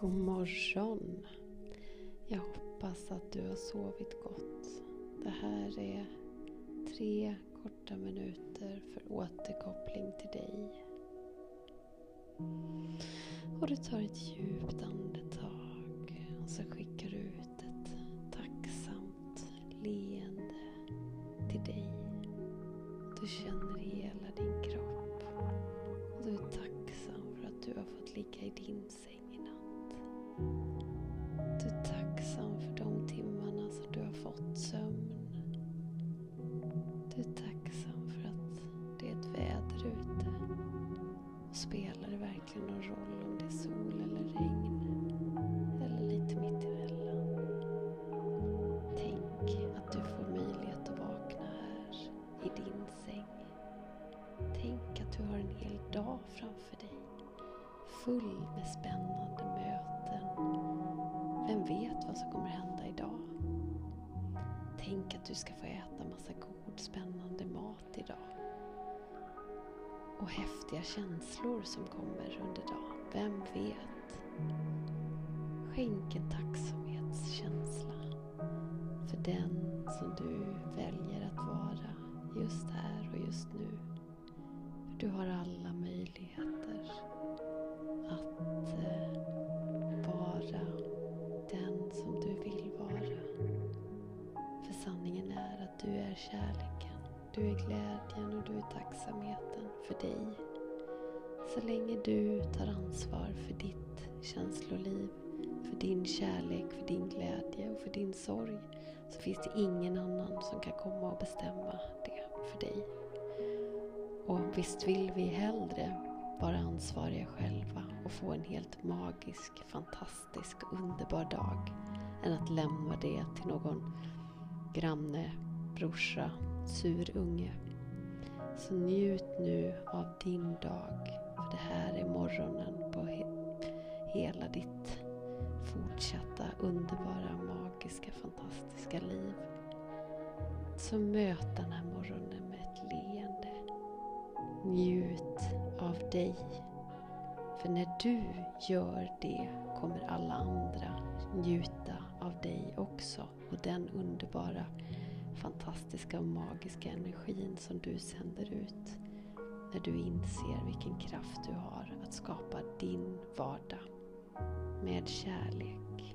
God morgon! Jag hoppas att du har sovit gott. Det här är tre korta minuter för återkoppling till dig. Och du tar ett djupt andetag och så skickar du ut ett tacksamt leende till dig. Du känner hela din kropp. Och du är tacksam för att du har fått ligga i din säng spelar det verkligen någon roll om det är sol eller regn? Eller lite mittemellan? Tänk att du får möjlighet att vakna här i din säng. Tänk att du har en hel dag framför dig. Full med spännande möten. Vem vet vad som kommer hända idag? Tänk att du ska få äta massa god spännande mat idag. Och häftiga känslor som kommer under dagen. Vem vet? Skänk en tacksamhetskänsla för den som du väljer att vara just här och just nu. För du har alla möjligheter att eh, vara den som du vill vara. För sanningen är att du är kärlek du är glädjen och du är tacksamheten för dig. Så länge du tar ansvar för ditt känsloliv, för din kärlek, för din glädje och för din sorg så finns det ingen annan som kan komma och bestämma det för dig. Och visst vill vi hellre vara ansvariga själva och få en helt magisk, fantastisk, underbar dag än att lämna det till någon granne, brorsa, sur unge. Så njut nu av din dag, för det här är morgonen på he- hela ditt fortsatta underbara, magiska, fantastiska liv. Så möt den här morgonen med ett leende. Njut av dig. För när du gör det kommer alla andra njuta av dig också och den underbara, fantastiska och magiska energin som du sänder ut när du inser vilken kraft du har att skapa din vardag med kärlek,